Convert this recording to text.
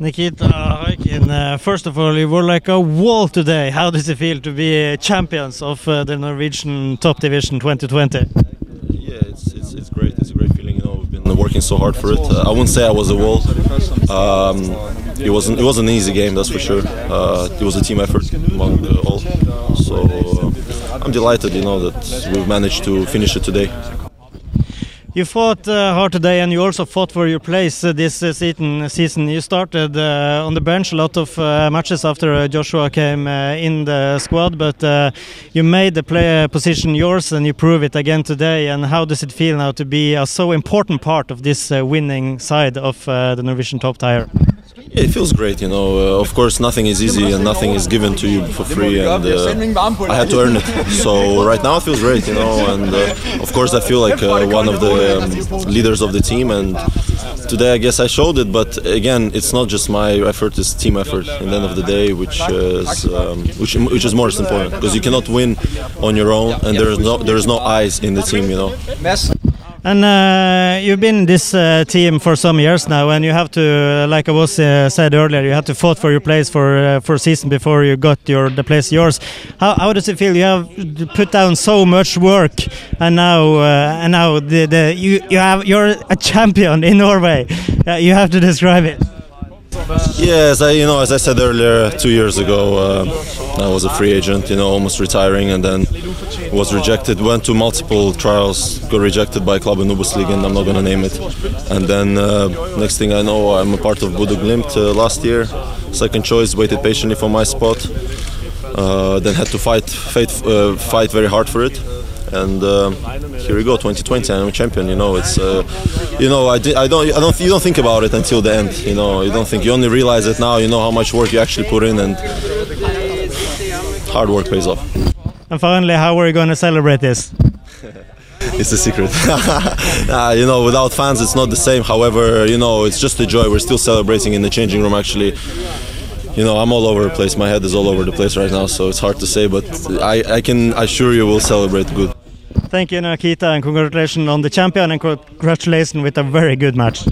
Nikita Haikin, uh, first of all, you were like a wall today. How does it feel to be champions of uh, the Norwegian Top Division 2020? Yeah, it's, great. It's a great feeling. We've been working so hard for it. Uh, I wouldn't say I was a wall. Um, it wasn't it wasn't an easy game, that's for sure. Uh, it was a team effort among all. So uh, I'm delighted, you know, that we've managed to finish it today. You fought uh, hard today, and you also fought for your place uh, this uh, season. You started uh, on the bench a lot of uh, matches after uh, Joshua came in the squad, but you made the player position yours, and you prove it again today. And how does it feel now to be a so important part of this winning side of the Norwegian top tier? Yeah, it feels great, you know. Uh, of course, nothing is easy and nothing is given to you for free, and uh, I had to earn it. So right now it feels great, you know. And uh, of course, I feel like uh, one of the um, leaders of the team. And today, I guess I showed it. But again, it's not just my effort; it's team effort. In the end of the day, which is um, which which is more important because you cannot win on your own, and there is no there is no eyes in the team, you know. And uh, you've been in this uh, team for some years now, and you have to, like I was uh, said earlier, you had to fight for your place for uh, for season before you got your the place yours. How, how does it feel? You have put down so much work, and now uh, and now the, the you you have you're a champion in Norway. Uh, you have to describe it. Yes, I, you know, as I said earlier, two years ago, uh, I was a free agent, you know, almost retiring, and then was rejected. Went to multiple trials, got rejected by club in OBOS-ligaen, I'm not going to name it. And then uh, next thing I know, I'm a part of Bodø Glimt uh, last year. Second choice, waited patiently for my spot. Uh, then had to fight, fight, uh, fight very hard for it and uh, here we go 2020 i'm a champion you know it's uh, you know I, di- I don't i don't you don't think about it until the end you know you don't think you only realize it now you know how much work you actually put in and hard work pays off. And finally how are you going to celebrate this? It's a secret. Uh, you know without fans it's not the same. However you know it's just a joy. We're still celebrating in the changing room actually. You know, I'm all over the place. My head is all over the place right now, so it's hard to say, but I, I can assure you we'll celebrate good. Thank you, Nikita, and congratulations on the champion, and congratulations with a very good match.